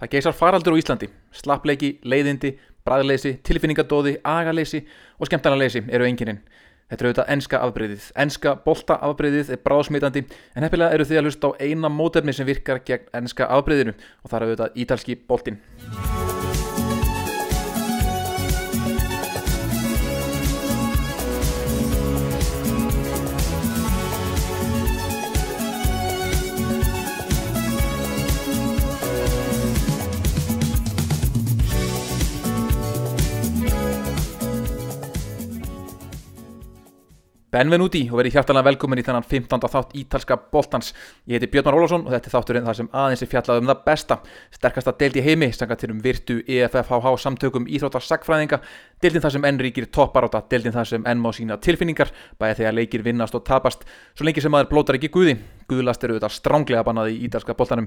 Það geysar faraldur á Íslandi, slappleiki, leiðindi, bræðleysi, tilfinningadóði, agaleysi og skemmtarnaleysi eru engininn. Þetta er auðvitað enska afbreyðið. Enska bolta afbreyðið er bráðsmitandi en heppilega eru þið að hlusta á eina mótefni sem virkar gegn enska afbreyðinu og það er auðvitað ítalski boltin. Benvenuti og verið hjartalega velkomin í þennan 15. þátt ítalska boltans. Ég heiti Björn Már Ólafsson og þetta er þátturinn þar sem aðeins er fjallað um það besta. Sterkasta deild í heimi, sanga til um virtu EFFHH samtökum íþróttarsakfræðinga, deildin þar sem enn ríkir topparáta, deildin þar sem enn má sína tilfinningar, bæði þegar leikir vinnast og tapast, svo lengi sem maður blótar ekki guði. Guðlast eru þetta stránglega bannað í ítalska boltanum.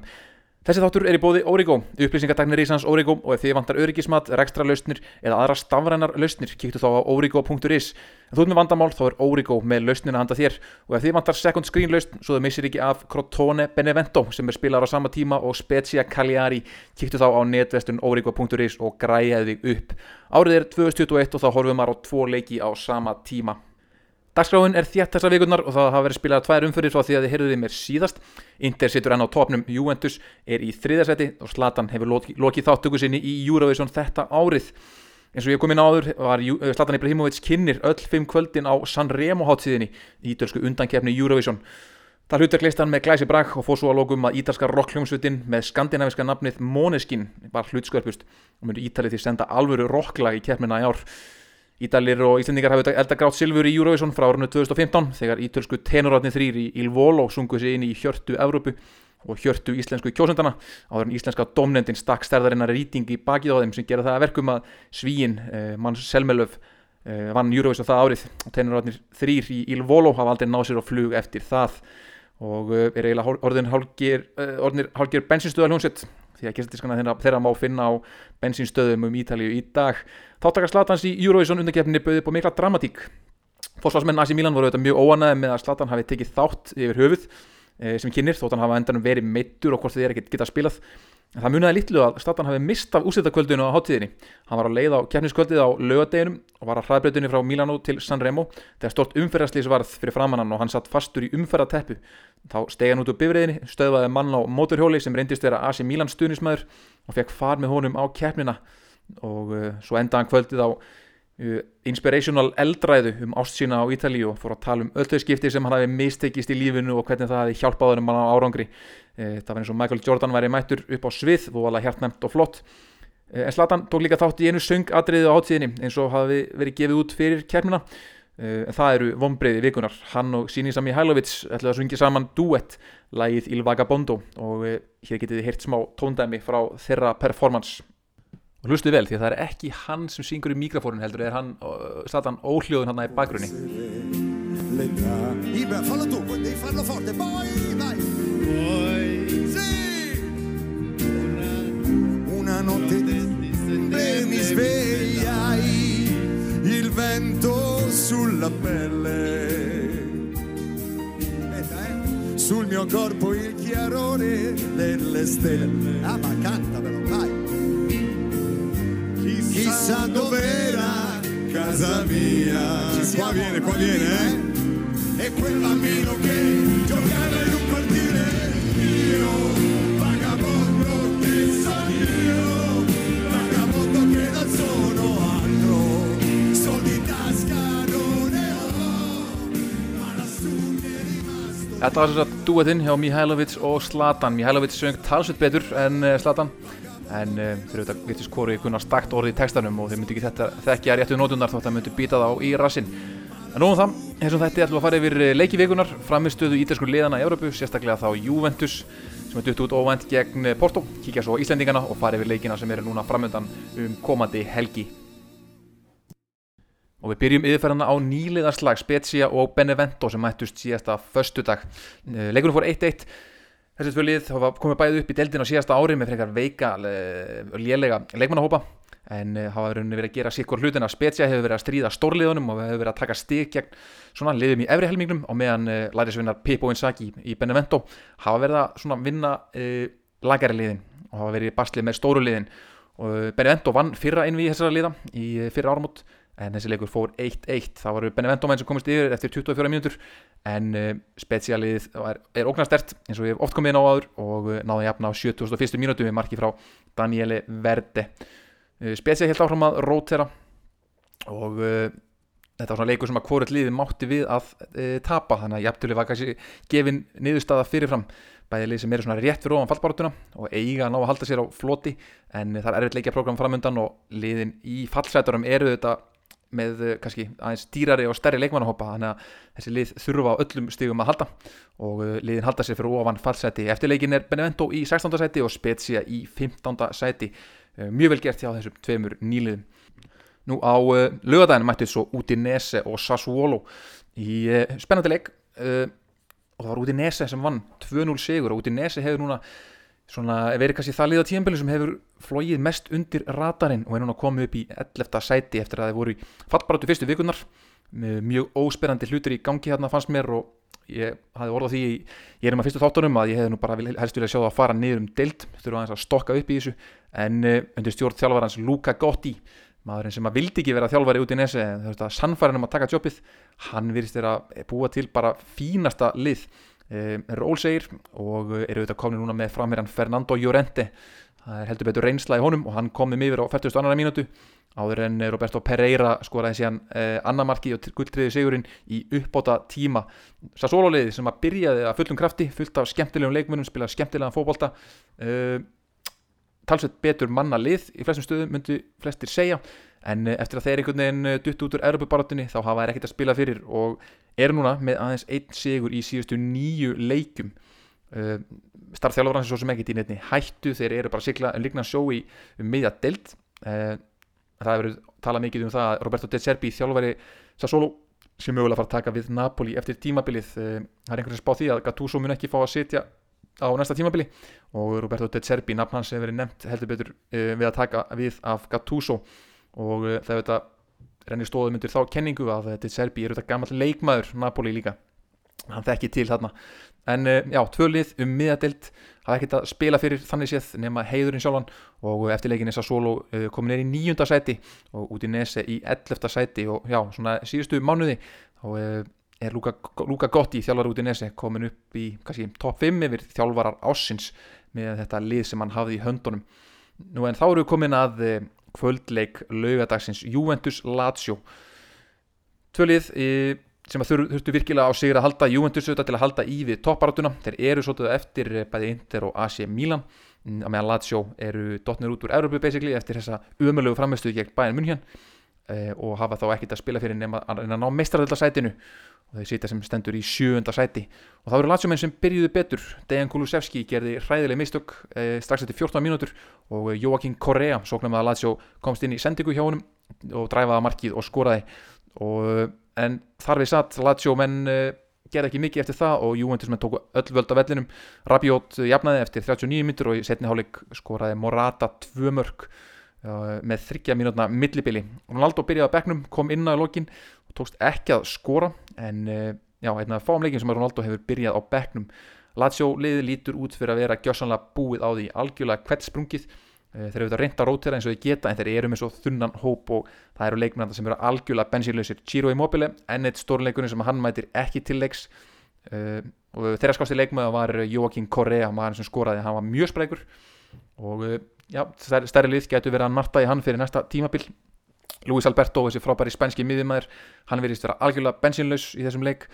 Þessi þáttur er í bóði Origo, upplýsingataknir Ísans Origo og ef þið vantar öryggismat, rekstra lausnir eða aðra stafrænar lausnir, kíktu þá á origo.is. Ef þú ert með vandamál þá er Origo með lausnina handa þér og ef þið vantar second screen lausn svo þau missir ekki af Crotone Benevento sem er spilar á sama tíma og Spezia Cagliari, kíktu þá á netvestun origo.is og græjaði þig upp. Árið er 2021 og þá horfum við maður á tvo leiki á sama tíma. Dagskráin er þétt þessar vikurnar og það hafa verið spilað tvær umfyrir svo að því að þið heyrðuði mér síðast. Inter situr enn á topnum, Juventus er í þriðarsæti og Zlatan hefur lokið, lokið þáttöku sinni í Eurovision þetta árið. Eins og ég kom inn áður var Zlatan Ibrahimovic kynir öll fimm kvöldin á Sanremo háttíðinni í ídölsku undankefni Eurovision. Það hlutarkleist hann með glæsi brak og fór svo að lókum að ítalska rockljómsveitin með skandinaviska nafnið Måneskin var hlutskörpust og myndi Ítalið því senda alvöru rocklag í keppnina í ár. Ídalir og Íslendingar hafði eldagrátt silfur í Eurovision frá árunnu 2015 þegar ítölsku tenorarnir þrýr í Il Volo sunguð sér inn í hjörtu Evrópu og hjörtu íslensku kjósendana áður en íslenska domnendin stakk stærðarinnar rýting í bakið á þeim sem gera það að verkum að svíin eh, manns Selmelöf eh, vann Eurovision það árið. Og tenorarnir þrýr í Il Volo hafa aldrei náð sér á flug eftir það og eh, er eiginlega orðin hálgir, orðinir hálgir bensinstöðaljónsett því að gæstiskana þeirra má finna á bensinstöðum um Ítalíu í dag. Þáttakar Slatans í Eurovision undankeppninni bauði upp á mikla dramatík. Fórsvarsmenn Asi Milan voru auðvitað mjög óanæði með að Slatan hafi tekið þátt yfir höfuð e, sem kynir þótt hann hafa endanum verið meittur og hvort þið er ekkert getað spilað það muniði litlu að Slatan hafi mist af úsýttakvöldinu á háttíðinni hann var á leið á keppniskvöldið á lögadeginum og var að hraðbreytunni frá Milano til Sanremo þegar stort umferðarslýs varð fyrir framannan og hann satt fastur í umferðarteppu þá stegi hann út úr bifriðinni, stöðvaði mann á móturhjóli sem reyndist vera Asi Milan stuðnismæður og fekk far með honum á keppnina. Og uh, svo endaðan kvöldið á inspirational eldræðu um ástsýna á Ítali og fór að tala um öll þau skipti sem hann hafi mistekist í lífinu og hvernig það hafi hjálpað hann á árangri. Það var eins og Michael Jordan væri mættur upp á svið og alveg hjartnæmt og flott. En Zlatan tók líka þátt í einu söngadriðu á átíðinni eins og hafi verið gefið út fyrir kærmina uh, en það eru vonbreiði vikunar hann og Sinisa Mihailovic ætlaði að sungja saman duett lagið Il Vagabondo. Og hér getið þið hirt smá tóndæmi frá þeirra performance og hlustu vel því að það er ekki hann sem syngur í mikrofónin heldur er hann, Zlatan óhljóðun hann í bakgrunni. Una notte e mi svegliai Il vento sulla pelle Sul mio corpo il chiarore delle stelle. Ah ma canta però, vai chissà dov'era casa mia. Qua viene, qua viene, eh? E quel bambino che giocava in un cortile io, vagabondo che sono io, vagabondo che non sono altro, soldi in tasca non ne ho, ma lassù mi è rimasto. Þetta var svo að duettinn hjá Mihailovic og Zlatan Mihailovic söng talsveit betur en uh, Zlatan en uh, þeir auðvitað virtist hvori kunnar stakt orði í textanum og þeir myndi ekki þetta þekkja réttu nótunar þótt að myndi býta þá í rassin en nú um það, eins og þetta ætlum að fara yfir leikivikunar framistöðu ídelsku liðana í Európu sérstaklega þá Juventus sem er dutt út óvænt gegn Porto. Kíkja svo á Íslendingana og fara yfir leikina sem eru núna framöndan um komandi helgi. Og við byrjum yfirferðana á nýliðarslag Spezia og Benevento sem mættust síðasta föstudag. Leikunum fór 1-1 Þessi tvö lið hafa komið bæðið upp í deildin á síðasta ári með frekar veika, lélega leikmannahópa en hafa verið að gera sikkur hlutina. Spezia hefur verið að stríða stórliðunum og hefur verið að taka stík gegn svona liðum í efri helmingnum og meðan lærisvinnar Pippo Inzaghi í Benevento hafa verið að svona vinna uh, lagari liðin og hafa verið í basli með stóru liðin og Benevento vann fyrra einvið í þessara liða í fyrra áramót en þessi leikur fór 1-1 það voru Benevento menn sem komist yfir eftir 24 mínútur. En uh, spesialið er, er ógnarstert eins og við oft komið inn á áður og uh, náði jafna á 71. mínútu með marki frá Daniele Verde. Uh, spesial helt áfram að rótera og þetta var svona leikur sem að hvort liði mátti við að tapa. Þannig að jafntölu var kannski gefin niðurstaða fyrirfram. Bæði lið sem eru svona rétt fyrir ofan fallbárutuna og eiga að ná að halda sér á floti. En það er erfitt leikja program framöndan og liðin í fallsæturum eru þetta með uh, kannski aðeins dýrari og stærri leikmannahoppa þannig að þessi lið þurfa á öllum stigum að halda og uh, liðin halda sér fyrir ofan fallsæti eftir leikin er Benevento í 16. sæti og Spezia í 15. sæti uh, mjög vel gert hjá þessum tveimur nýliðum Nú á lögadaginn mættið svo Udinese og Sassuolo í spennandi leik og það var Udinese sem vann 2-0 sigur og Udinese hefur núna svona verið kannski það liða tíðanbili sem hefur flóið mest undir radarinn og er núna komið upp í 11. sæti eftir að þeir voru í fallbaratu fyrstu vikunar mjög ósperrandi hlutir í gangi hérna fannst mér og ég hafði orðað því ég er um að fyrstu þáttunum að ég hefði nú bara helst vilja sjá það að fara niður um deild þurfa aðeins að stokka upp í þessu en uh, undir stjórn þjálfarans Luka Gotti maðurinn sem að vildi ekki vera þjálfari út í nesi en þetta sannfærin um að taka jobbið hann virðist vera að búa til bara fínasta lið um, er ólsegir og eh, eru auðvitað komin núna með framherjan Fernando Llorente. Það er heldur betur reynsla í honum og hann kom með yfir á 42. mínútu. Áður en eh, Roberto Pereira skoraði síðan eh, annamarki og gulltriði sigurinn í uppbóta tíma Sassolo-liði sem að byrjaði að fullum krafti fullt af skemmtilegum leikmunum spilaði skemmtilegan fótbolta. Uh, talsveit betur manna lið í flestum stöðum myndi flestir segja. En eh, eftir að þeir einhvern veginn eh, dutt út úr Europabaratunni þá hafa þeir ekkert að spila fyrir og eru núna með aðeins einn sigur í síðustu nýju leikjum. Uh, starf þjálfur svo sem ekkert í nefni hættu þeir eru bara að sigla en líkna sjó í miðja delt uh, það hefur talað mikið um það að Roberto De Serbi þjálfari Sassolo sem mögulega fara að taka við Napoli eftir tímabilið. Uh, það er einhvern sem spá því að Gattuso mun ekki fá að sitja á næsta tímabili. Og Roberto De Serbi, nafn hans hefur verið nefnt heldur betur við að taka við af Gattuso. Og það er þetta rennir stóðum undir þá kenningu að De Serbi er þetta gammal leikmaður Napoli líka. Hann þekki til þarna. En uh, já, tvölið um miðadelt hafa ekkert að spila fyrir þannig séð nema heiðurinn sjálfan og uh, eftir leikin er Sassolo uh, komin er í níunda sæti og út í Nese í ellefta sæti og já, svona síðustu mánuði þá uh, er Luka, Luka Gotti þjálfar út í Nese komin upp í kannski top 5 yfir þjálfarar ásins með þetta lið sem hann hafði í höndunum. Nú en þá eru við komin að kvöldleik laugadagsins Juventus Lazio. Tvölið sem að þur- þurftu virkilega á sigur að halda Juventus auðvitað til að halda í við topparatuna þeir eru svolítið eftir eh, bæði Inter og AC Milan. Mm, á meðan Lazio eru dotnir út úr Európu basically eftir þessa umölugu framistuð gegn Bayern München eh, og hafa þá ekkert að spila fyrir nema að reyna að ná meistradöldasætinu og þeir sitja sem stendur í sjöunda sæti. Og það Lazio menn sem byrjuðu betur. Dejan Kulusevski gerði hræðileg mistök eh, strax eftir 14 mínútur. Og eh, Joaquín Correa, sóknum að Lazio komst inn í sendingu hjá honum og dræfaði markið og skoraði. Og, eh, en þar við satt Lazio menn uh, gerði ekki mikið eftir það og Juventus menn tóku öll völd af vellinum. Rabiot jafnaði eftir 39 minnur og í setni hálfleik skoraði Morata tvö mörg með þryggja mínútna millibili. Ronaldo byrjaði á bekknum, kom inn á lokin og tókst ekki að skora. En uh, já, einn af fáum leikin sem að Ronaldo hefur byrjað á bekknum. Lazio liði lítur út fyrir að vera gjössanlega búið á því algjörlega hvert sprungið Eh, þeir eru auðvitað reynd að rótera eins og þeir geta en þeir eru með svo þunnan hóp og það eru leikmennanda sem eru algjörlega bensínlausir. Ciro Immobile, enn eitt stórleikunni sem hann mætir ekki til leiks. Uh, og þeirra skásti leikmæða var Joaquín Correa, maður sem skoraði. Hann var mjög sprækur og uh, já, stærri, lið getur verið að narta í hann fyrir næsta tímabil. Luis Alberto, þessi frábæri spænski miðjumæður hann verðist vera algjörlega bensínlaus í þessum leik.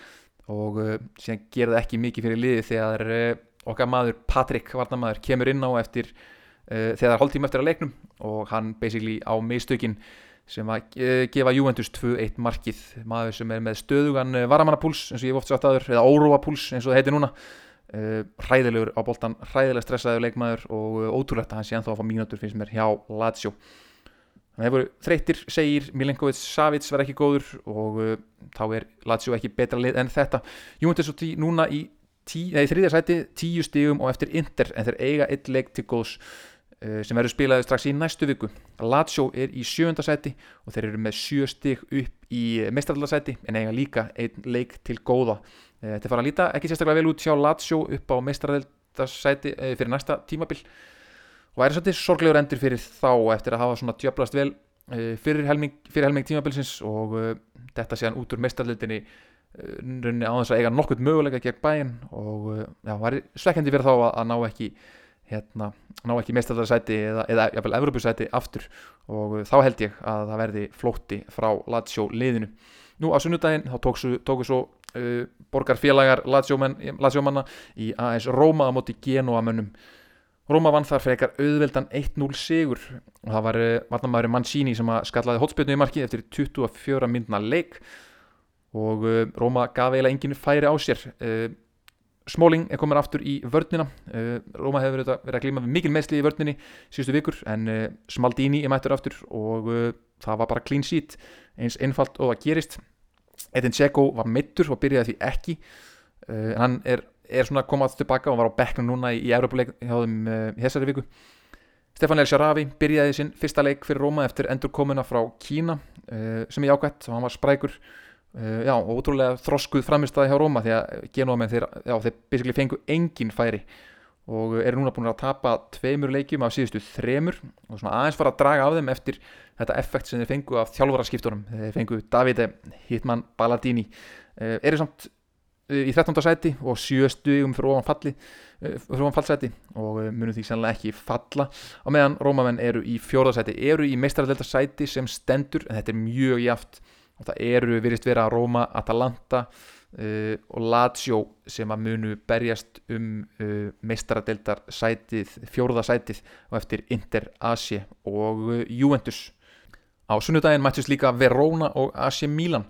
Og uh, síðan gerði ekki mikið fyrir liði þegar uh, okkar maður Patrik Varnamaður kemur inn á eftir uh, þegar hálftíma eftir að leiknum. Og hann basically á mistökin sem að gefa Juventus 2-1 markið. Maður sem er með stöðugan varamannapúls eins og ég hef oft sagt aður eða óróapúls eins og það heitir núna hræðilegur á boltan, hræðilega stressaður leikmaður og uh, ótrúlegt að hann sé ennþá að fá mínútur finnst mér hjá Lazio. Það hefur þreytir, segir Milenkovic Savic var ekki góður og uh, þá er Lazio ekki betra lið en þetta. Juventus og tí núna í, tí, nei, í þriðja sæti tíu stigum og eftir Inter en þeir eiga eitt leik til góðs sem verður spilaði strax í næstu viku. Lazio er í sjönda sæti og þeir eru með sjö stig upp í mestraraldarsæti en eiga líka einn leik til góða. Uh, þetta fara að líta ekki sérstaklega vel út hjá Lazio upp á mestraraldarsæti uh, fyrir næsta tímabil. Og væri svolítið sorglegur endur fyrir þá eftir að hafa svona djöblast vel fyrir helming, fyrir helming tímabilsins og þetta séðan út úr meistarleitinni uh, runni á þess að eiga nokkurt möguleika gegn bæinn og uh, já, væri svekkjandi fyrir þá að, að ná ekki hérna, ná ekki meistarleitasæti eða, eða jafnvel Evropasæti aftur. Og uh, þá held ég að það verði flótti frá Lazio liðinu. Nú á sunnudaginn þá tóku svo uh, borgarfélagar Lazio-manna í AS Roma á móti Genoa mönnum Róma vann þar frekar auðveldan 1-0 sigur. Og það var uh, varnamæður Mancini sem að skallaði hotspilnu í marki eftir 24 myndna leik. Og uh, Róma gaf eiginlega enginn færi á sér. Uh, Smáling er komin aftur í vörnina. Uh, Róma hefur verið að, glíma við mikil meðsli í vörninni síðustu vikur en uh, Smaldini er mættur aftur og uh, það var bara clean sheet eins einfalt og það gerist. Edin Dzeko var mittur og byrjaði því ekki. En hann er, er svona komað tilbaka og var á bekknum núna í, í Európa-leik hjá þeim í þessari viku. Stefan El Sharavi byrjaði sinn fyrsta leik fyrir Róma eftir endurkomuna frá Kína sem er jákvætt og hann var sprækur Uh, já, og ótrúlega þroskuð framistæði hjá Róma því að genóamenn þeir, já, þeir basically fengu engin færi og eru núna búin að tapa tveimur leikjum af síðustu þremur og svona aðeins fara að draga af þeim eftir þetta effekt sem þeir fengu af þjálfaraskiptunum þeir fengu Davide Hitman Balladini uh, eru samt uh, í 13. sæti og sjöstugum fyrir ofan falli fyrir ofan fallsæti og munum því sannlega ekki falla á meðan Rómamenn eru í fjórðasæti eru í meistaraldelta sæti sem stendur en þetta er mjög jaft og það eru virðist vera Roma, Atalanta uh, og Lazio sem að munu berjast um uh, meistaradeildar sætið, fjórða sætið og eftir Inter Asie og uh, Juventus. Á sunnudaginn mættist líka Verona og Asie Milan.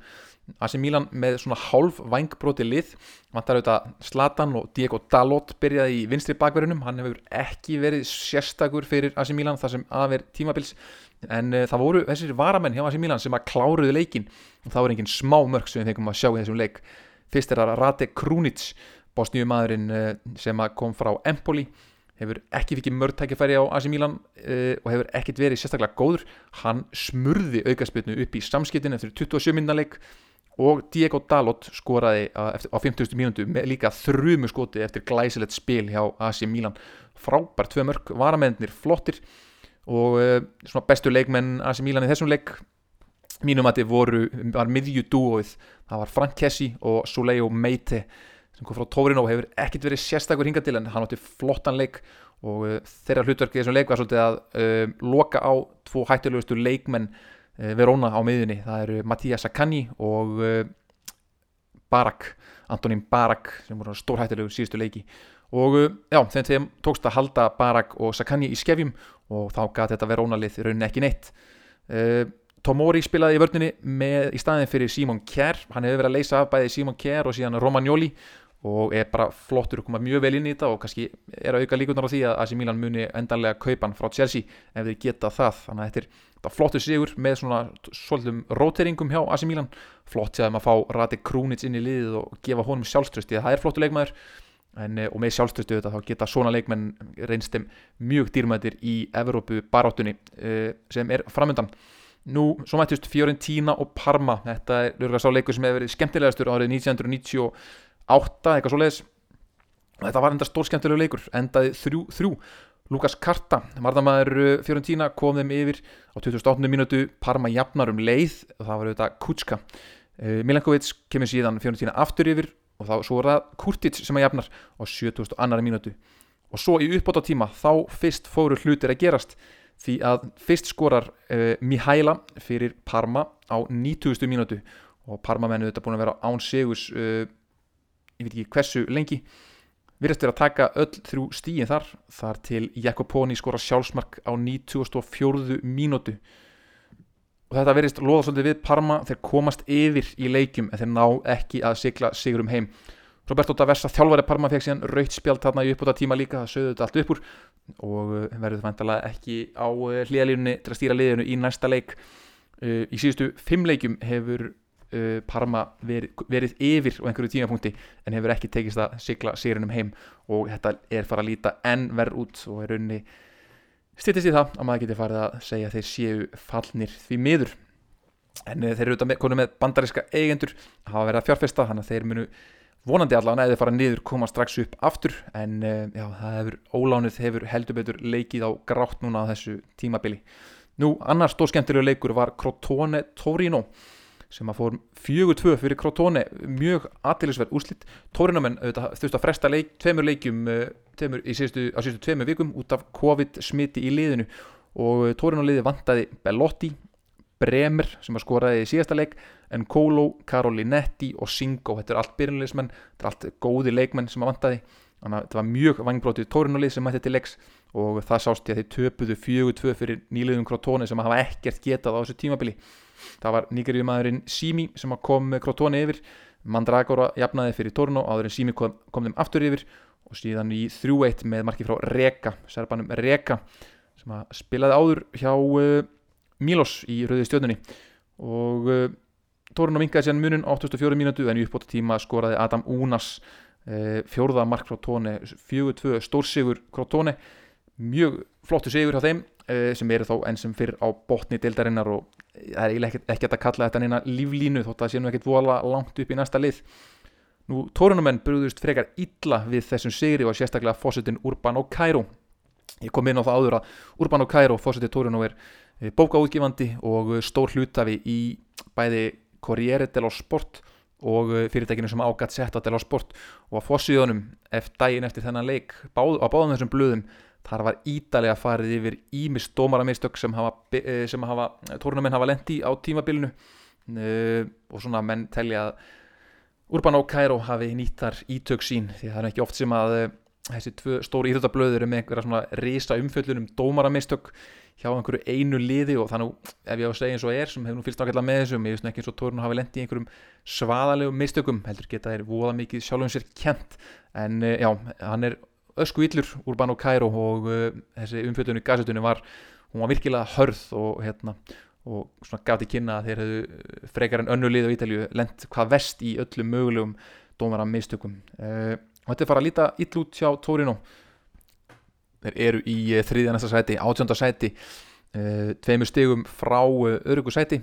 Asie Milan með svona hálf vangbróti lið. Vantar auðvitað Zlatan og Diego Dalot byrjaði í vinstri bakverðunum hann hefur ekki verið sérstakur fyrir Asie Milan þar sem aðver tímabils en uh, það voru þessir varamenn hjá Asi Milan sem að kláruðu leikin og það voru engin smá mörg sem við fengum að sjá í þessum leik. Fyrst er það Rade Krunic bósnýjumadurinn uh, sem að kom frá Empoli. Hefur ekki fikið mörgtækifæri á Asi Milan uh, og hefur ekkit verið sérstaklega góður. Hann smurði aukarspilnu upp í samskiptin eftir 27 minna leik. Og Diego Dalot skoraði eftir, á 50. mínútu með líka þrjumu skoti eftir glæsilegt spil hjá Asi Milan. Frábært tvö mörg, varamennir flottir og uh, svona bestu leikmenn AC Milan í þessum leik mínum að þið voru, var miðju dúoið það var Frank Kessi og Soleil Meite sem kom frá Torino og hefur ekkert verið sérstakur hingað til en hann átti flottan leik. Og uh, þeirra hlutverki þessum leik var svolítið að uh, loka á tvo hættilegustu leikmenn Verona á miðunni, það eru Mattia Saccani og Barak, Antonín Barak sem voru stór hættilegu síðustu leiki. Og já, þeim tókst að halda Barak og Saccani í skefjum og þá gæti þetta Verona-lið í rauninni ekki neitt. Uh, Tomori spilaði í vördunni í staðin fyrir Simon Kjær hann hefur verið að leysa af bæði Simon Kjær og síðan Romagnoli og er bara flottur og koma mjög vel inn í þetta og kannski er að auka líkunar á því að AC Milan muni endanlega kaupan frá Chelsea ef þið geta það. Þannig að þetta er, þetta er flottur sigur með svona svolítum róteringum hjá AC Milan. Flott séðum að fá Rati Krúnits inn í liðið og gefa honum sjálfströsti það er flottur leikmaður en, og með sjálfströstu þetta þá geta svona leikmenn reynst þeim mjög dýrmættir í Evrópu baráttunni uh, sem er framöndan nú, svo mættist Fiorentina og Parma. Þetta er lörgast á leiku sem hefur verið skemmtilegastur árið 1998 eitthvað svo leiðis þetta var enda stór skemmtilegu leikur endaði 3-3 Lukas Karta, marðamæður Fiorentina kom þeim yfir á 2008. minútu Parma jafnar um leið og það var auðvitað Kutska Milankovic kemur síðan Fiorentina aftur yfir og þá svo er það Kurtic sem að jafnar á 7000 annari mínútu. Og svo í uppbót á tíma þá fyrst fóru hlutir að gerast. Því að fyrst skorar uh, Mihaila fyrir Parma á 9000 mínútu. Og Parma mennu þetta búin að vera án segus uh, ég veit ekki hversu lengi. Virðast verið að taka öll þrjú stíin þar. Þar til Jakoboni skora sjálfsmark á 94. mínútu og þetta verist loða svolítið við Parma. Þeir komast yfir í leikjum en þeir ná ekki að sigla sigurum heim. Roberto Davessa þjálfari Parma fekk síðan raukt spjald þarna í uppbúta tíma líka. Það sögðu þetta allt upp úr. Og uh, verður það vantalega ekki á uh, hlýðalínunni til að stýra liðinu í næsta leik. Uh, í síðustu fimm leikjum hefur Parma verið, verið yfir á einhverju tímapunkti en hefur ekki tekist að sigla sigurinnum heim. Og þetta er fara að líta enn verð út og er unni stýttist í það að maður geti farið að segja þeir séu fallnir því miður. En þeir eru auðvitað með, með bandariska eigendur hafa verið að fjárfesta þannig að þeir munu vonandi allavega eða fara niður koma strax upp aftur. En uh, já, það hefur ólánuð hefur heldur betur leikið á grátt núna á þessu tímabili. Nú, annar stór skemmtilegu leikur var Crotone Torino sem að fór 4-2 fyrir Crotone mjög aðtilisverð úrslitt Torinomenn þurftu að fresta leik, tveimur leikjum uh, tveimur, síðustu, á síðustu tveimur vikum út af COVID-smiti í liðinu. Og Torino liði vantaði Bellotti Bremer sem að skoraði í síðasta leik en Kolo, Karolinetti og Singo, þetta er allt byrjunleismenn þetta er allt góði leikmenn sem að vantaði. Þannig að þetta var mjög vangbrótið tórunulið sem mætti til leiks. Og það sást ég að þeir töpuðu fjögur tvö fyrir nýliðum Krotóni sem að hafa ekkert getað á þessu tímabili það var nýgarjumæðurinn Simi sem kom Krotóni yfir. Mandragora jafnaði fyrir Tórun áður en Simi kom, kom þeim aftur yfir. Og síðan í 3-1 með marki frá Reka serbanum Reka sem að spilaði áður hjá uh, Milos í rauði stjórnunni og uh, Tórun minkaði sér munin 84 mínútu en í uppbóta tíma skoraði Adam Únas uh, fjórða mark Tóni 4-2 stórsigur Tóni mjög flottu sigur hjá þeim sem eru þó enn sem fyrr á botni deildarinnar og það er eiginlega ekkert að kalla þetta neina líflínu þótt að það sé nú ekkert vola langt upp í næsta lið Nú, tórunumenn brúðust frekar illa við þessum sigri og sérstaklega fósittin Urban og Cairo. Ég kom inn á það áður að Urban og Cairo, fósittin Tórunu er eh, bókaútgifandi og stór hlutafi í bæði Corriere dello Sport og eh, fyrirtækinu sem ágat setta dello Sport og að fósiðunum eftir daginn eftir þennan leik á báðum þessum blöðum þar var ídalega farið yfir ímis dómaramistök sem hafa, eh, sem hafa tórunumenn hafa lendi á tímabilinu. Og svona menn telja að Urban og Cairo hafi nýtt þar ítök sín því það er ekki oft sem að uh, þessi tvö stóri íþjóttablöður eru með einhverja svona risa umfjöllunum dómaramistök hjá einhverju einu liði og þannig ef ég á að segja eins og er sem hefur nú fylgst nákvæmlega með þessum ég veist ekki eins og Tórun hafi lendið í einhverjum svaðalegum mistökum heldur geta þeir voða mikið sjálfum sér kent en uh, já, hann er ösku yllur Urban og Cairo og uh, þessi umfjöllunum í gasetunni var hún var virkilega hörð og hérna og svona gaf til kynna að þeir hefðu eh, frekar en önnu lið á Ítalju lent hvað vest í öllum mögulegum dómara mistökum uh, og þetta er fara að líta ill út hjá Torino. Þeir eru í þriðja næsta sæti, átjönda sæti uh, tveimur stegum frá örugu sæti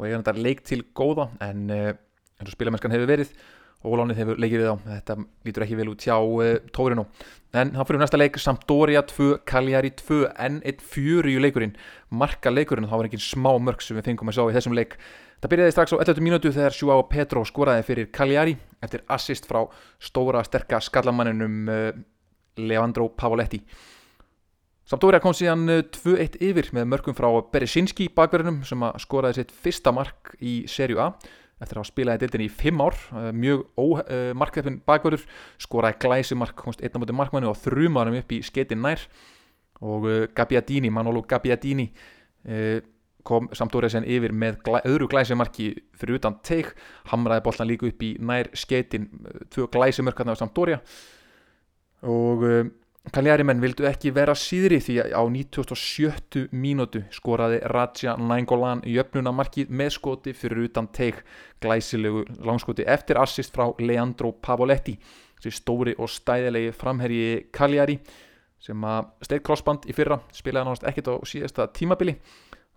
og ég er þetta leik til góða en eins og spilamennskan hefur verið Ólánið hefur leikið við á, þetta lítur ekki vel út hjá uh, Tórinu, en hann fyrir næsta leik Sampdoria 2, Cagliari 2 en eitt fjöri í leikurinn marka leikurinn, þá var ekki smá mörg sem við fengum að sjá í þessum leik. Það byrjaði strax á 11. mínútu þegar Joao Pedro skoraði fyrir Cagliari eftir assist frá stóra sterka skallamanninum uh, Leandro Pavoletti. Sampdoria kom síðan 2-1 yfir með mörgum frá Beresinski bakverðinum sem skoraði sitt fyrsta mark í serju A eftir að hafa spilað í dildinni í fimm ár eh, mjög ómarkveppin uh, bakverður skoraði glæsimark, komst einn á móti markmannu og þrjumarum upp í skeitin nær. Og uh, Gabbiadini, Manolo Gabbiadini kom samtórið sen yfir með glæ, öðru glæsimarki fyrir utan teik, hamraði bollan líka upp í nær skeitin, tvö glæsimörkarna á samtórija og Kaljari menn vildu ekki vera síðri því að á 97. mínútu skoraði Raja Nainggolan jöfnunamarkið með skoti fyrir utan teik glæsilegu langskoti eftir assist frá Leandro Pavoletti. Þessi stóri og stæðilegi framherji Kaljari sem að steitt crossband í fyrra spilaði náttúrulega ekkert á síðasta tímabili.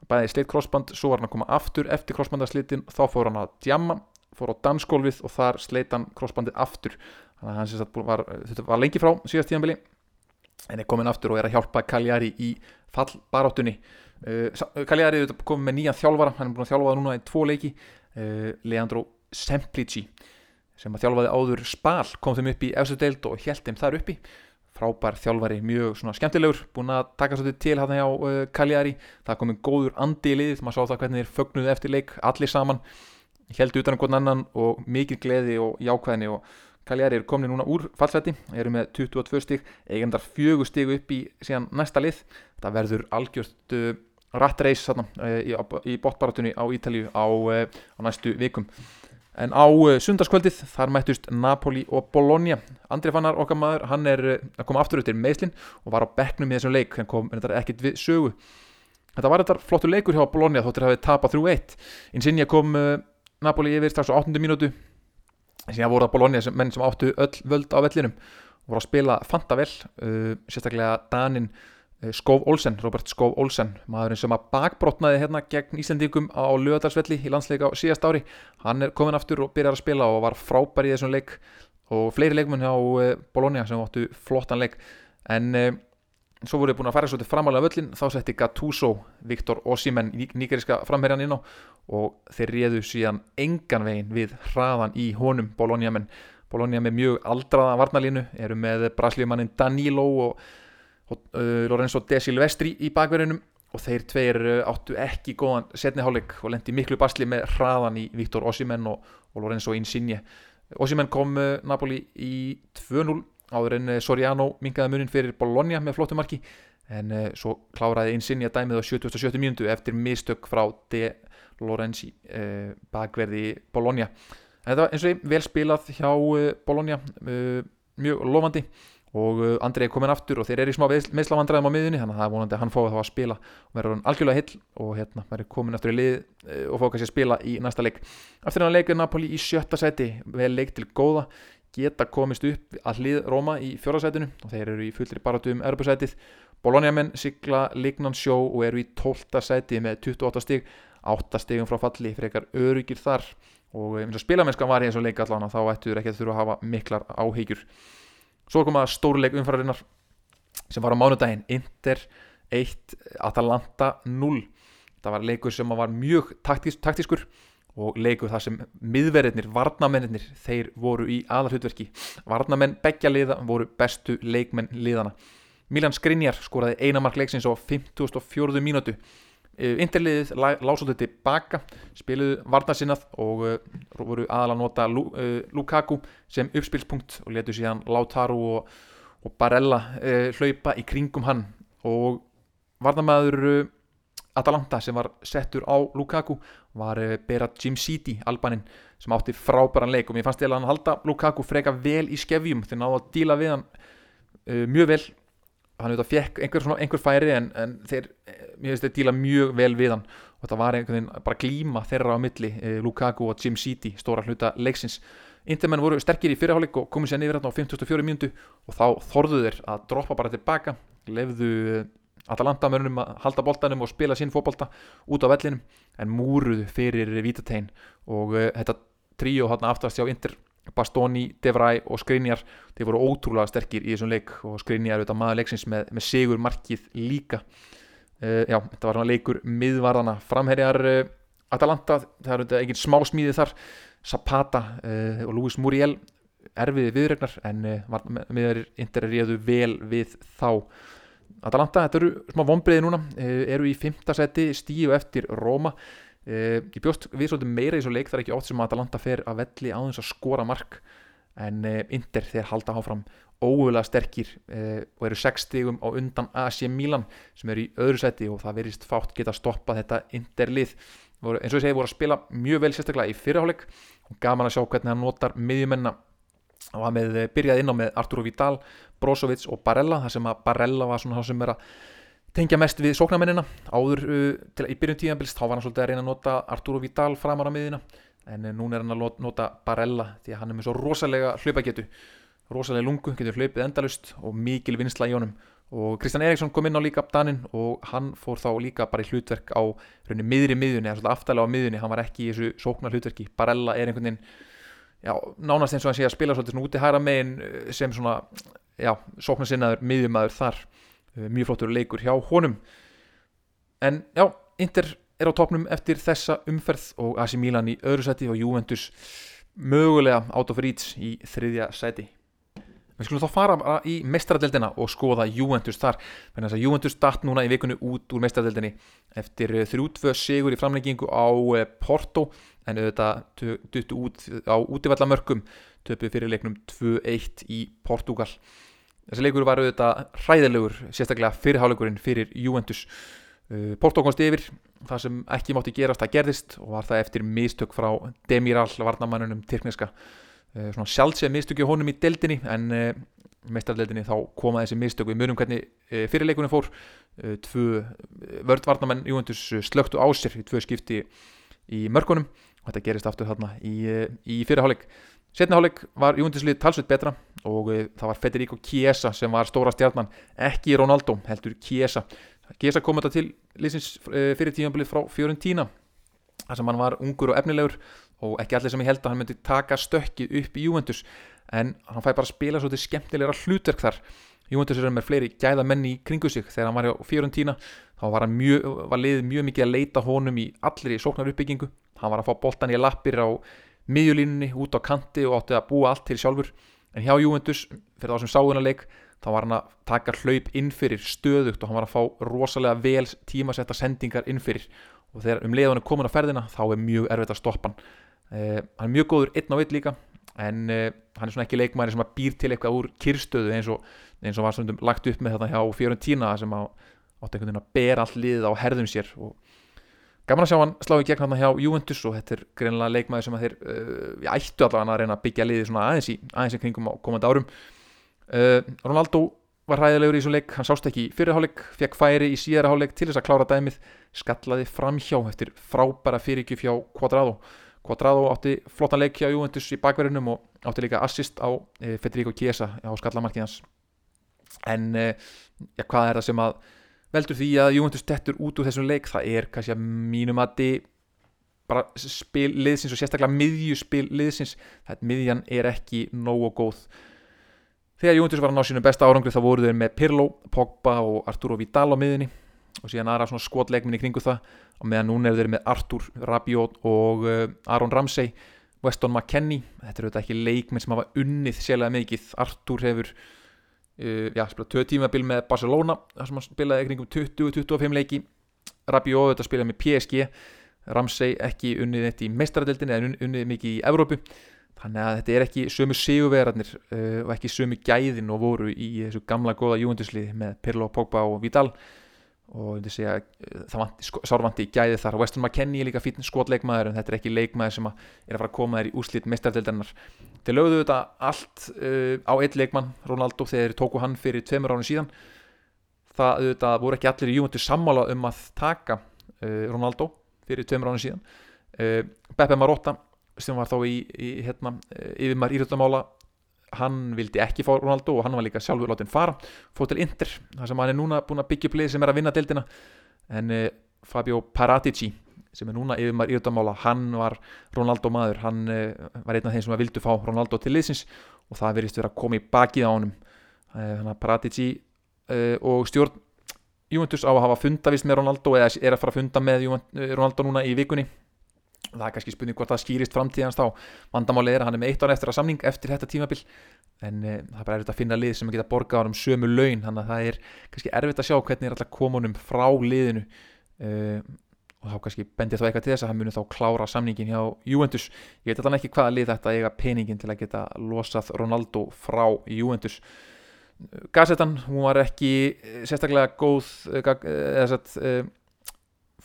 Bæði steitt crossband, svo var hann að koma aftur eftir crossbandarslitin, þá fór hann að djamma fór á dansgólfið og þar sleit hann crossbandið aftur. Þannig að hann var, var lengi frá síðast tímabili en er komin aftur og er að hjálpa Cagliari í fallbaráttunni. Uh, Cagliari er komin með nýjan þjálfara hann er búin að þjálfa það núna í tvo leiki. Uh, Leandro Semplici sem að þjálfaði áður Spal kom þeim upp í efstu deild og held þeim þar uppi. Frábær þjálfari, mjög skemmtilegur búin að taka svolítið til hann hjá uh, Cagliari. Það komið góður andi í liðið maður sá það hvernig þeir fögnuði eftir leik allir saman. Heldu utan um hvern annan og mikið gleði og jákvæðni og Kaljari eru komni núna úr fallseti, eru með 22 stík, eigendar fjögur stík upp í síðan næsta lið. Það verður algjört uh, rattreis uh, í, í botbaratunni á Ítalíu á, uh, á næstu vikum. En á uh, sundarskvöldið þar mættust Napoli og Bologna. Andri Fannar okkar maður, hann er uh, að koma aftur út í meðslinn og var á bekknum í þessum leik, hann kom ekkert við sögu. Þetta var þetta flottur leikur hjá Bologna þóttir að hafi tapað 3-1. Insignia kom uh, Napoli yfir strax á 8. mínútu síðan voru það Bologna sem, menn sem áttu öll völd á vellinum voru að spila fanta vel uh, sérstaklega Danin uh, Skóf Olsen, Robert Skóf Olsen maðurinn sem að bakbrotnaði hérna gegn Íslandingum á lögadalsvelli í landsleika á síðast ári. Hann er komin aftur og byrjar að spila og var frábær í þessum leik og fleiri leikmenn hjá uh, Bologna sem áttu flottan leik. En uh, svo voru búin að fara svolítið framalega völlin þá setti Gattuso Viktor Osimhen nýgeriska framherjan inn á og þeir réðu síðan engan veginn við hraðan í honum Bologna menn Bologna með mjög aldraða varnalínu eru með braslíumannin Danilo og, og uh, Lorenzo De Silvestri í bakverðinum og þeir tveir uh, áttu ekki góðan setniháleik og lendi miklu basli með hraðan í Viktor Osimhen og, og Lorenzo Insigne. Osimhen kom uh, Napoli í 2-0 áður en uh, Soriano mingaði munin fyrir Bologna með flottu marki en uh, svo kláraði Insigne dæmið á 77. mínútu eftir mistök frá De Lorenzi uh, bakverði Bologna en þetta var eins og ég vel spilað hjá uh, Bologna mjög lofandi og Andrei komin aftur og þeir eru í smá meðslavandræðum á miðunni þannig að það er vonandi að hann fóði þá að spila og verður hann algjörlega hill og hérna verður komin aftur í lið og fóði kannski að spila í næsta leik eftir hann leikur Napoli í sjötta seti vel leik til góða geta komist upp að hlið Róma í fjórðasætinu og þeir eru í fullri baratu um Europasætið Bologna menn sigla lignan sjó og eru í tólta sæti með 28 stig 8 stigum frá falli frekar öryggir þar. Og eins og spilamennskan var í eins og leik allan þá ættu þau ekki að þurfa að hafa miklar áhyggjur. Svo komað stórleik umfærarinnar sem var á mánudaginn. Inter 1, Atalanta 0 það var leikur sem var mjög taktísk, taktískur og leikur þar sem miðverðinir, varnamennir þeir voru í aðalhutverki varnamenn beggja liða voru bestu leikmenn liðana Milan Skriniar skoraði einamark leiksins á 54. mínútu. Interliðið lásótið tilbaka spiluðu varnarsinnað og uh, voru aðal að nota uh, Lukaku sem uppspilspunkt og letu síðan Lautaro og, og Barella hlaupa í kringum hann. Og varnarmæður Atalanta sem var settur á Lukaku var Berat Jim City, albanin sem átti frábæran leik og mér fannst eða hann halda Lukaku freka vel í skefjum. Þegar náðu að díla við hann mjög vel. Hann auðvitað fekk einhver, svona, einhver færi en, en þeir, mér finnst þeir díla mjög vel við hann. Og þetta var einhvern veginn bara glíma þeirra á milli, eh, Lukaku og Jim City stóra hluta leiksins. Intermenn voru sterkir í fyrirháleik og komið sér niður á 54 mínútu og þá þorðu þeir að droppa bara tilbaka lefðu Atalanta mörnum að halda boltanum og spila sín fótbolta út á vellinum en múruðu fyrir Vítatein. Og uh, þetta tríó hann aftast hjá Inter Bastoni, Devray og Skriniar þeir voru ótrúlega sterkir í þessum leik og Skriniar auðvitað maður leiksins með, með sigur markið líka. Uh, já, þetta var hann leikur miðvarðana framherjar uh, Atalanta það er auðvitað engin smá smíði þar. Zapata og Luis Muriel erfiði viðregnar en miðarir Inter réðu vel við þá Atalanta, þetta eru smá vonbreiði núna. Eru í fymta seti stíu eftir Róma Uh, ég bjóst við svolítið meira í svo leik þar ekki ótt sem Atalanta fer að velli á þess að skora mark. En uh, Inter þeir halda áfram ógulega sterkir og eru 6 stigum á undan AC Milan sem eru í öðru seti og það verist fátt geta stoppað þetta Inter lið eins og ég segi voru að spila mjög vel sérstaklega í fyrirháleik og gaman að sjá hvernig hann notar miðjumenna og hann með byrjað inn á með Arturo Vidal, Brozovic og Barella þar sem að Barella var svona það sem er að tengja mest við sóknarmennina. Áður uh, til, í byrjun tíðanbils þá var hann svolítið að reyna að nota Arturo Vidal framar á miðina en uh, núna er hann að nota Barella því að hann er með svo rosalega hlaupagetu rosalega lungu, getur hlaupið endalust og mikil vinsla í honum. Og Kristjan Eriksson kom inn á líka daninn og hann fór þá líka bara í hlutverk á rauninni miðri miðunni, eða svolítið aftalega á miðunni hann var ekki í þessu sóknar hlutverki Barella er einhvern veginn já, nánast eins og hann sé að spila svolítið svona út í hæra megin uh, sem svona, já, sóknarsinnaður miðjumæður þar. Mjög flottur leikur hjá honum. En já, Inter er á topnum eftir þessa umferð og AC Milan í öðru seti og Juventus mögulega out of reach í þriðja seti við skulum þá fara í mestradeldina og skoða Juventus þar. Þannig að Juventus datt núna í vikunni út úr mestradeldinni eftir 3-2 sigur í framleggingu á Porto en auðvitað duttu út á útivallamörkum töpu fyrir leiknum 2-1 í Portugal þessi leikur var auðvitað hræðilegur sérstaklega fyrirháleikurinn fyrir Juventus. Uh, Porto komst yfir það sem ekki mátti gerast það gerðist og var það eftir mistök frá Demiral varnamannunum Tyrkneska. Uh, svona sjálfseg mistöki honum í deldinni en uh, meistardeldinni þá koma þessi mistök. Við munum hvernig fyrirleikunum fór. Tvö vördvarnamenn Juventus slögtu á sér í tvö skipti í mörkunum. Og þetta gerist aftur þarna í, í fyrirháleik Setniháleik var Júndislið talsveit betra og uh, það var Federico Chiesa sem var stóra stjarnan, ekki Ronaldo, heldur Chiesa. Chiesa kom þetta til liðsins uh, fyrir tímanbilið frá Fiorentina, þar sem hann var ungur og efnilegur og ekki allir sem ég held að hann myndi taka stökkið upp í Juventus. en hann fæ bara að spila svo til skemmtilegra hlutverk þar. Juventus er með fleiri gæða menn í kringu sig. Þegar hann var hjá Fiorentina þá var, mjög, var liðið mjög mikið að leita honum í allri sóknar uppbyggingu hann var að fá boltan í lappir á miðjulínunni út á kanti og átti að búa allt til sjálfur en hjá Juventus fyrir þá sem sáðunarleik þá var hann að taka hlaup innfyrir stöðugt og hann var að fá rosalega vel tímasetta sendingar innfyrir og þegar um leiðan er komin á ferðina þá er mjög erfitt að stoppa hann. Uh, hann er mjög góður einn á einn líka en uh, hann er svona ekki leikmæri sem að býr til eitthvað úr kyrstöðu eins og, eins og var svona lagt upp með þetta hjá Fiorentina sem að átti einhvern veginn að bera all liðið á herðum sér og gaman að sjá hann slá í gegn hann hjá Juventus og þetta er greinilega leikmæði sem að þeir uh, ættu allavega að reyna að byggja liðið svona aðeins í, aðeins í kringum á komandi árum. Uh, Ronaldo var hræðilegur í þessu leik, hann sást ekki í fyrirháleik, fekk færi í síðara háleik til þess að klára dæmið, skallaði framhjá eftir frábæra fyrirgjöf hjá Quadrado Quadrado átti flottan leik hjá Juventus í bakverðinum og átti líka assist á e, Federico Chiesa á skallamarkiðans en ja, hvað er það sem að veldur því að Juventus tettur út úr þessum leik. Það er kannski að mínum að þið bara spil liðsins og sérstaklega miðjuspil liðsins. Þetta miðjan er ekki nógu góð. Þegar Juventus var að ná sínum besta árangri þá voru þeir með Pirlo, Pogba og Arturo Vidal á miðjunni. Og síðan aðra svona skotleikminni kringu það. Og meðan núna er þeir með Artur Rabiot og uh, Aron Ramsey. Weston McKennie, þetta eru þetta ekki leikminn sem hafa unnið sérlega mikið. Artur hefur já, spilað tvö tímabil með Barcelona þar sem hann spilaði kringum 20-25 leiki. Rabiot þetta spilaði með PSG Ramsey ekki unnið þetta í meistaradildin eða unnið mikið í Evrópu. Þannig að þetta er ekki sömu sigurverðarnir uh, og ekki sömu gæðin og voru í þessu gamla góða Juventusliði með Pirlo, Pogba og Vidal og segja, það vanti, sárvanti í gæði þar. Weston McKennie er líka fítn skotleikmaður en þetta er ekki leikmaður sem er að fara að koma þær í úslit meistardeldarinnar þeir lögðu þetta allt uh, á eitt leikmann Ronaldo þegar þeir tóku hann fyrir tveimur árið síðan. Það auðvitað, voru ekki allir í Juventus sammála um að taka uh, Ronaldo fyrir tveimur árið síðan. Uh, Beppe Marotta sem var þá í, í hérna, yfirmar írættamála hann vildi ekki fá Ronaldo og hann var líka sjálfur látin fara, fótt til Inter þar sem hann er núna búin að byggja upp lið sem er að vinna deildina. En uh, Fabio Paratici sem er núna yfir maður íðdamála hann var Ronaldo maður. Hann uh, var einn af þeim sem vildu fá Ronaldo til liðsins og það verist verið að koma í bakið á honum. Uh, þannig að Paratici og stjórn Juventus á að hafa fundavist með Ronaldo eða er að fara að funda með Ronaldo núna í vikunni það er kannski spurning hvort það skýrist framtíðans þá. Vandamáli er að hann er með eitt ára eftir að samning eftir þetta tímabil en e, það er bara erfitt að finna lið sem geta borgað á um sömu laun þannig að það er kannski erfitt að sjá hvernig er alltaf komunum frá liðinu. E, og þá kannski bendir það eitthvað til þess að hann muni þá klára samningin hjá Juventus. Ég veit alltaf ekki hvaða lið þetta eiga peningin til að geta losað Ronaldo frá Juventus. Gazetan, hún var ekki sérstaklega góð eða satt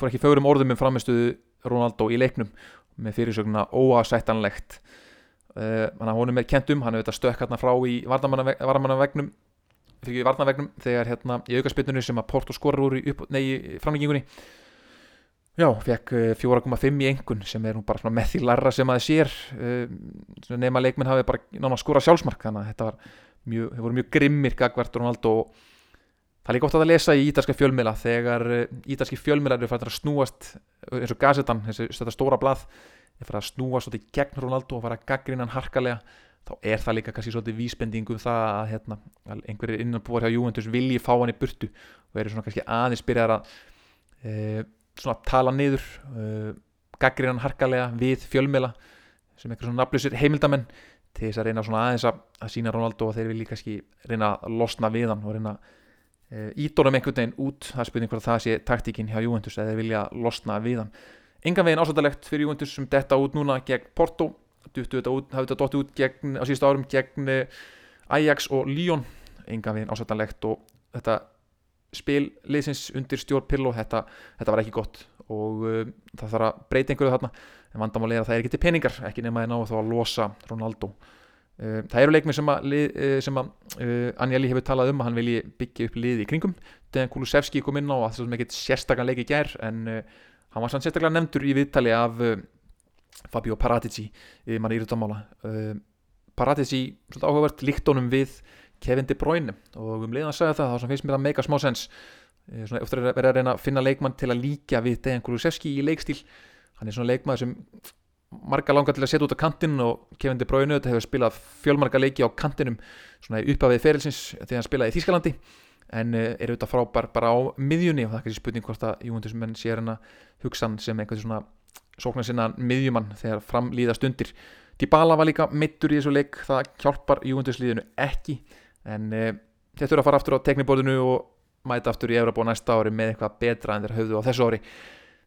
fór ekki fögurum orðum um framistuðu Ronaldo í leiknum með fyrirsögnuna óasættanlegt uh, hann honum er kent um hann hefur þetta stökk hérna frá í varnamannavegnum fyrir varnavegnum þegar hérna í aukarspillinu sem að Porto skorur úr í, í framleggingunni já, fekk uh, 4,5 í engun sem er nú bara með því larra sem að það sér uh, nema leikminn hafi bara nána skora sjálfsmark þannig að þetta var mjög, hefur mjög grimmir gagvert Ronaldo og Það er líka ótt að lesa í ítalska fjölmila þegar eh, ítalski fjölmila eru fært að snúast eins og Gazetan, þetta stóra blað er fært að snúast svolítið gegn Ronaldo og fært að gaggrina hann harkalega þá er það líka kannski svolítið vísbendingu um það að hérna, einhverjir innanbúar hjá Juventus vilji fá hann í burtu og eru svona kannski aðeins byrjar að e, svona tala niður e, gaggrina hann harkalega við fjölmila sem eitthvað svona nafnlausir heimildamenn til þess að reyna svona aðeins að, að sína Ronaldo og þeir vilji kannski reyna að losna við hann og reyna að ídónum einhvern veginn út. Það er spurning hvort það sé taktíkin hjá Juventus eða vilja losna við hann. Engan veginn ásvöldalegt fyrir Juventus sem detta út núna gegn Porto. Hafði þetta dótt út gegn, á síðust árum gegn eh, Ajax og Lyon. Engan veginn ásvöldalegt og þetta spil liðsins undir stjórn Pirlo þetta, þetta var ekki gott og uh, það þarf að breyta einhverju þarna. En vandamáli er að það er ekki til peningar ekki nema að ná þá að losa Ronaldo það eru leikmið sem að, uh, sem að uh, Anjali hefur talað um að hann vilji byggja upp liði í kringum. Þegar Kulusevski kom inn á að það er ekkert sérstaklega leiki gær en hann var sann sérstaklega nefndur í viðtali af Fabio Paratici í manni íruttamála Paratici, svolítið áhugavert, líkt honum við Kevin De Bruyne. Og um leiðan að segja það þá finnst mér það mega smá sens svona eftir að vera að reyna að finna leikmann til að líka við Dejan Kulusevski í leikstíl. Hann er svona leikmann sem marga langar til að setja út á kantinn og Kevin De Bruyne þetta hefur spilað fjölmarga leiki á kantinum svona uppafið ferilsins þegar hann spilaði í Þískalandi en uh, er auðvitað frábær bara á miðjunni og það er kannski spurning hvort að Júventus menn sér hann að hugsa hann sem einhvern svona sóknar sinna miðjumann þegar framlýða stundir Dybala var líka mittur í þessu leik það hjálpar Júventus liðinu ekki. En uh, þeir þurfa að fara aftur á tekniborðinu og mæta aftur í á næsta ári með eitthvað betra en þeir höfðu á þessu ári.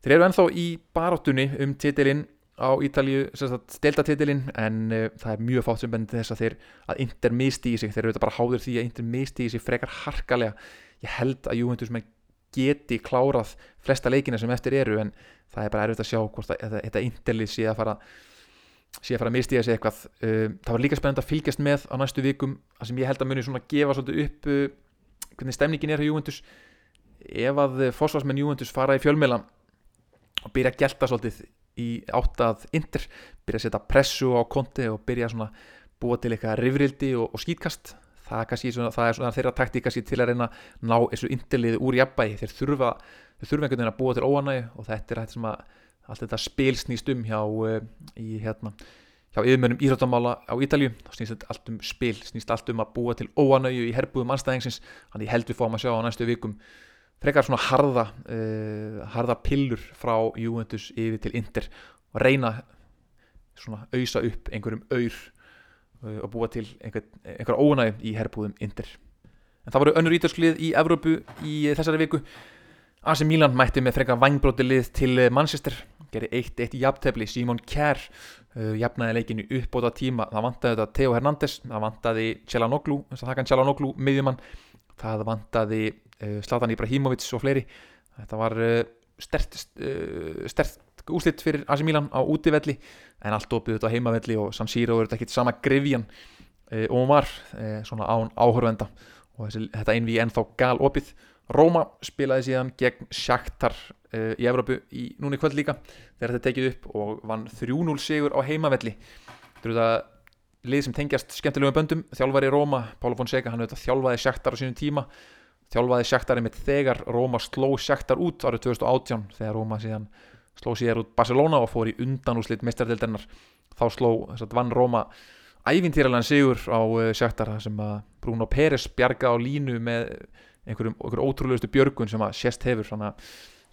Þeir eru ennþá í baráttunni um titilinn á Ítalju, steltatitilinn en uh, það er mjög fátt sem bendir þess að þeir að Inter misti í sig, þeir eru þetta bara háður því að Inter misti í sig frekar harkalega. Ég held að Juventus með geti klárað flesta leikina sem eftir eru en það er bara erfitt að sjá hvort að þetta Interlið sé að fara sé að fara að misti í sig eitthvað. Uh, það var líka spennand að fylgjast með á næstu vikum. Það sem ég held að muni svona gefa svolítið upp uh, hvernig stemningin er á Juventus. Ef að fósfarsmenn Juventus fara í fjölmela og byrja að gelta svolítið í áttað indir, byrja að setja pressu á konti og byrja svona búa til eitthvað rifrildi og, og skýtkast það, kannski, svona, það er svona þeirra taktík til að reyna að ná þessu indirlið úr jafnbæði þeir þurfa, þeir þurfa einhvern veginn að búa til óanægi og þetta er þetta sem að allt þetta spil snýst um hjá uh, í hérna hjá yfirmörnum íþróttamála á Ítalju þá snýst allt um spil, snýst allt um að búa til óanægu í herbúðum anstæðingsins þannig ég held við fáum að sjá á næstu vikum frekar svona harða uh, harða pillur frá Juventus yfir til Inter og reyna svona auðsa upp einhverjum auður uh, og búa til einhver, einhver ónæg í herbúðum Inter. En það voru önnur ítalsklið í Evrópu í þessari viku. AC Milan mætti með frekar vangbróti lið til Manchester. Gerði 1-1 jafntefli, Simon Kjær uh, jafnaði leikinu upp á þetta tíma það vantaði þetta Theo Hernández það vantaði Celanoglu, þess að það kann Celanoglu miðjumann, það vantaði Slatan eh, Ibrahimovic og fleiri. Þetta var eh, stert, eh, stert úslitt fyrir AC Milan á útivelli en allt opið þetta á heimavelli og San Siro er þetta ekkit sama grifjan og hún var svona án áhörvenda og þessi, þetta einví ennþá gal opið Róma spilaði síðan gegn Shakhtar í Evrópu í núni kvöld líka þegar þetta tekið upp og vann 3-0 sigur á heimavelli. Þetta lið sem tengjast skemmtilegum böndum þjálfari Róma, Pála Fonseca hann auðvitað þjálfaði Shakhtar á sínum tíma. Þjálfaði Shakhtar einmitt þegar Róma sló Shakhtar út árið 2018 þegar Róma síðan sló sér út Barcelona og fór í undanúslit meistardeldennar þá sló, að vann Róma ævintýralega sigur á eh, Shakhtar sem að Bruno Pérez bjarga á línu með einhverjum, einhverjum ótrúlegustu björgun sem að sérst hefur.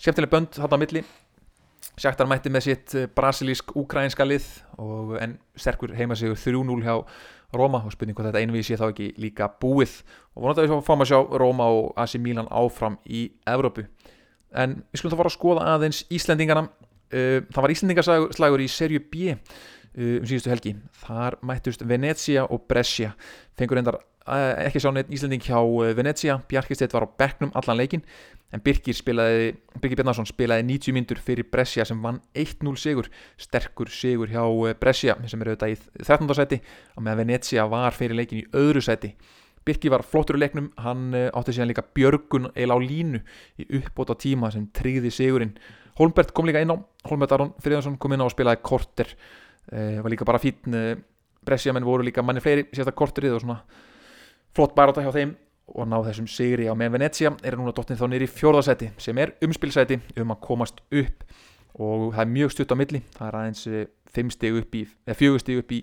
Skemmtileg bönd þarna á milli Shakhtar mætti með sitt eh, brasilísk-ukrainska lið og en sterkur heimasigur 3-0 hjá Róma og spurning hvað þetta einvið sé þá ekki líka búið. Og vonandi að við fáum að sjá Róma og AC Milan áfram í Evrópu. En við skulum þá fara að skoða aðeins Íslendingana. Uh, það var Íslendingaslagur í serju B uh, um síðustu helgi. Þar mættust Venezia og Brescia. Fengur endar ekki sá neitt Íslending hjá Venezia. Bjarkisteit var á bekknum allan leikin en Birgir, spilaði, Birgir Bjarnarsson spilaði 90 myndur fyrir Brescia sem vann 1-0 sigur, sterkur sigur hjá eh, Brescia sem eru auðvitað í 13. seti og meðan Venezia var fyrir leikin í öðru seti Birgir var flottur í leiknum, hann eh, átti síðan líka björgun eil á línu í uppbóta tíma sem tryggði sigurinn. Holmbert kom líka inn á, Holmbert Aron Friðansson kom inn á og spilaði korter. Eh, var líka bara fítn eh, Brescia menn voru líka manni fleiri sérstaklega korterið og svona flott baráta hjá þeim og ná þessum sigri á meðan Venecia er núna dottin þá nýri fjórðarsæti sem er umspilsæti um að komast upp. Og það er mjög stutt á milli. Það er aðeins 5 eh, eða 4 stig upp í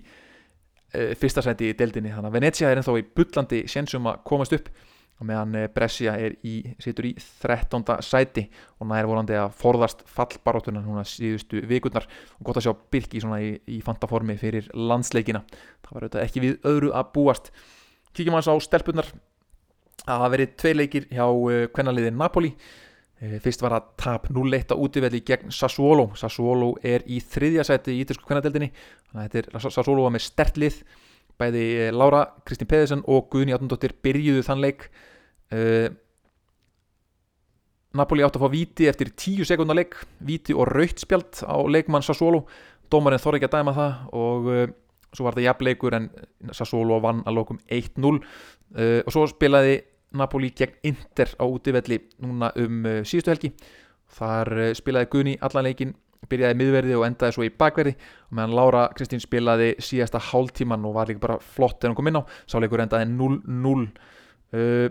e, fyrsta sæti í deldinni þannig að Venecia er ennþá í bullandi sénsum að komast upp. Og meðan eh, Brescia í, situr í 13. sæti. Og nær volandi að forðast fallbaróttuna núna síðustu vikurnar. Og gott að sjá Birki í, í fantaformi fyrir landsleikina. Það var auðvitað ekki við öðru að búast kíkjum að þess á stelpunar Það hafa verið tvei leikir hjá kvennaliðin uh, Napoli. Uh, Fyrst var það tap 0-1 á útífelli gegn Sassuolo. Sassuolo er í þriðja seti í ítalsku kvennadeldinni Sassuolo var með stertlið Bæði uh, Laura, Kristín Pedersen og Guðni Átnundóttir byrjuðu þann leik. Napoli átt að fá viti eftir 10 sekundar leik. Viti og rautspjald á leikmann Sassuolo. Dómarinn þorði ekki að dæma það og svo var það jafnleikur en Sassuolo vann að lókum 1-0 og svo spilaði Napoli gegn Inter á útivelli núna um uh, síðustu helgi þar uh, spilaði Gunni allan leikin byrjaði miðverði og endaði svo í bakverði og meðan Laura Kristín spilaði síðasta hálftíman og var líka bara flott en hún kom inn á, sáleikur endaði 0-0 uh,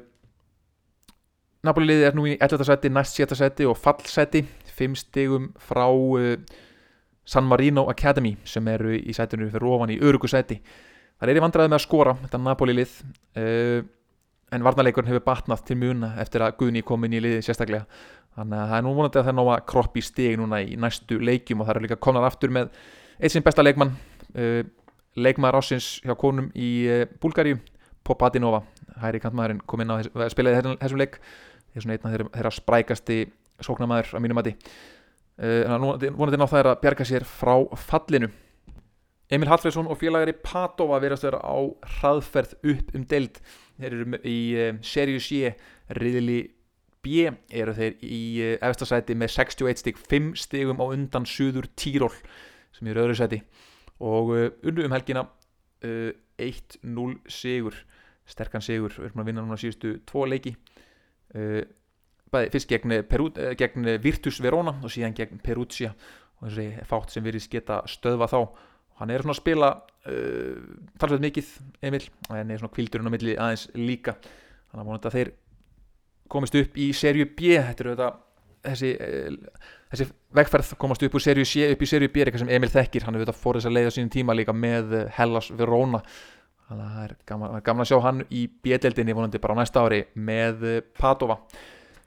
Napoli liði er nú í 11. seti, næst 7. seti og fallseti 5 stegum frá uh, San Marino Academy sem eru í sætunum fyrir ofan í örugu sæti. Það er í vandræði með að skora þetta Napoli lið uh, en varnarleikurinn hefur batnað til muna eftir að Guðni kom inn í liði sérstaklega. Þannig að það er nú vonandi að það ná að kroppi stig núna í næstu leikjum og það eru líka komnar aftur með eitt sinn besta leikmann uh, leikmaður ásins hjá konum í uh, Búlgaríu Popadinova, hæri kantmaðurinn kom inn á spilaði þessum, þessum leik. Það er svona einn af þeirra, sprækasti sóknamaður á mínum mati uh, vonandi ná það er að bjarga sér frá fallinu. Emil Hallfriðsson og félagari Padova verðast vera á hraðferð upp um deild. Þeir eru í um, Serju C riðli B eru þeir í uh, efstasæti með 61 stig 5 stigum á undan Suður Tíról sem eru öðru sæti. Og unnu um helgina uh, 1-0 sigur sterkan sigur, við erum að vinna núna síðustu tvo leiki bæði fyrst gegn, Peru, uh, gegn Virtus Verona og síðan gegn Perugia. Og þessi fátt sem virðist geta stöðva þá. Hann er svona að spila uh, talsveit mikið Emil en er svona kvildurinn á milli aðeins líka. Þannig að vonandi að þeir komist upp í serju B. Þetta eru þetta þessi, uh, þessi vegferð komast upp úr serju C upp í serju B er eitthvað sem Emil þekkir. Hann hefur þetta fór þess að leiða sínum tíma líka með Hellas Verona. Þannig að það er gaman, gaman að sjá hann í B-deldinni vonandi bara á næsta ári með Padova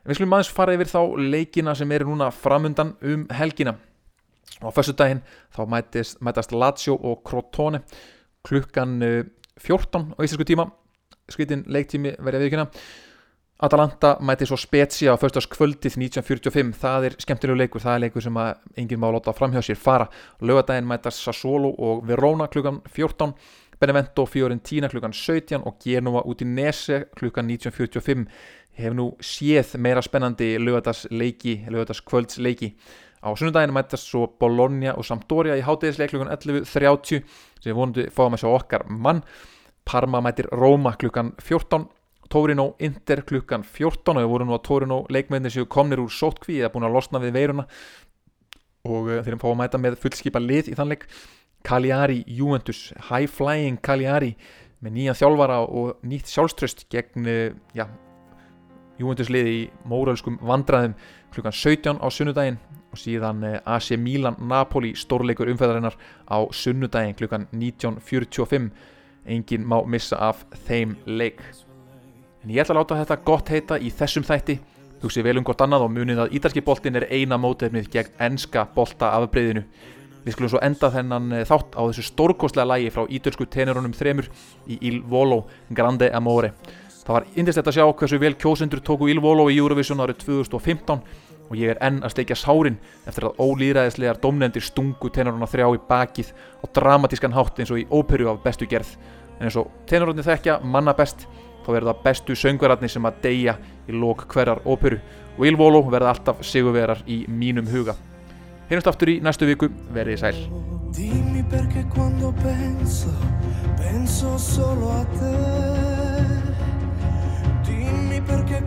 við skulum aðeins fara yfir þá leikina sem eru núna framundan um helgina. Og á fyrstu daginn þá mætist, mætast Lazio og Crotone. Klukkan 14 á íslensku tíma. Skritin leiktími verið viðkynna Atalanta mæti svo Spezia á förstaskvöldið 1945 það er skemmtilegu leikur, það er leikur sem enginn má láta framhjá sér fara. Lögadaginn mætast Sassuolo og Verona klukkan 14 Benevento Fiorentina klukkan 17 og Genova út í Nese klukkan 1945 ég hef nú séð meira spennandi lögadagsleiki lögadagskvöldsleiki á sunnudaginu mætast svo Bologna og Sampdoria í hátegisleik klukkan 11.30 sem vonandi fáum að sjá okkar mann. Parma mætir Róma klukkan 14 Torino Inter klukkan 14 og við vorum nú að Torino leikmennir séu komnir úr sótkví eða búin að losna við veiruna. Og uh, þeir eru fáið að mæta með fullskipa lið í þannleik Cagliari Juventus High Flying Cagliari með nýja þjálfara og nýtt sjálfströst gegn uh, ja, Juventus lið í mórölskum vandraðum klukkan 17 á sunnudaginn og síðan AC Milan Napoli stórleikur umfæðarinnar á sunnudaginn klukkan 19.45 enginn má missa af þeim leik. En ég ætla að láta þetta gott heita í þessum þætti. Hugsi vel um gott annað og munið að ítalski boltin er eina mótefnið gegn enska bolta afbreyðinu við skulum svo enda þennan þátt á þessu stórkostlega lægi frá ítalsku tenorunum þremur í Il Volo Grande Amore. Það var indislegt að sjá hversu vel kjósendur tóku Il Volo í Eurovision árið 2015 og ég er enn að steikja sárin eftir að ólýðræðislegar domnendir stungu tenoruna þrjá í bakið á dramatískan hátt eins og í óperu af bestu gerð. En eins og tenorunni þekkja manna best þá verður það bestu söngverarnir sem að deyja í lók hverjar óperu og Il Volo verða alltaf sigurverar í mínum huga Heyrjumst aftur í næstu viku, verðið sæl. Dimmi perché quando penso, penso solo a te. Dimmi perché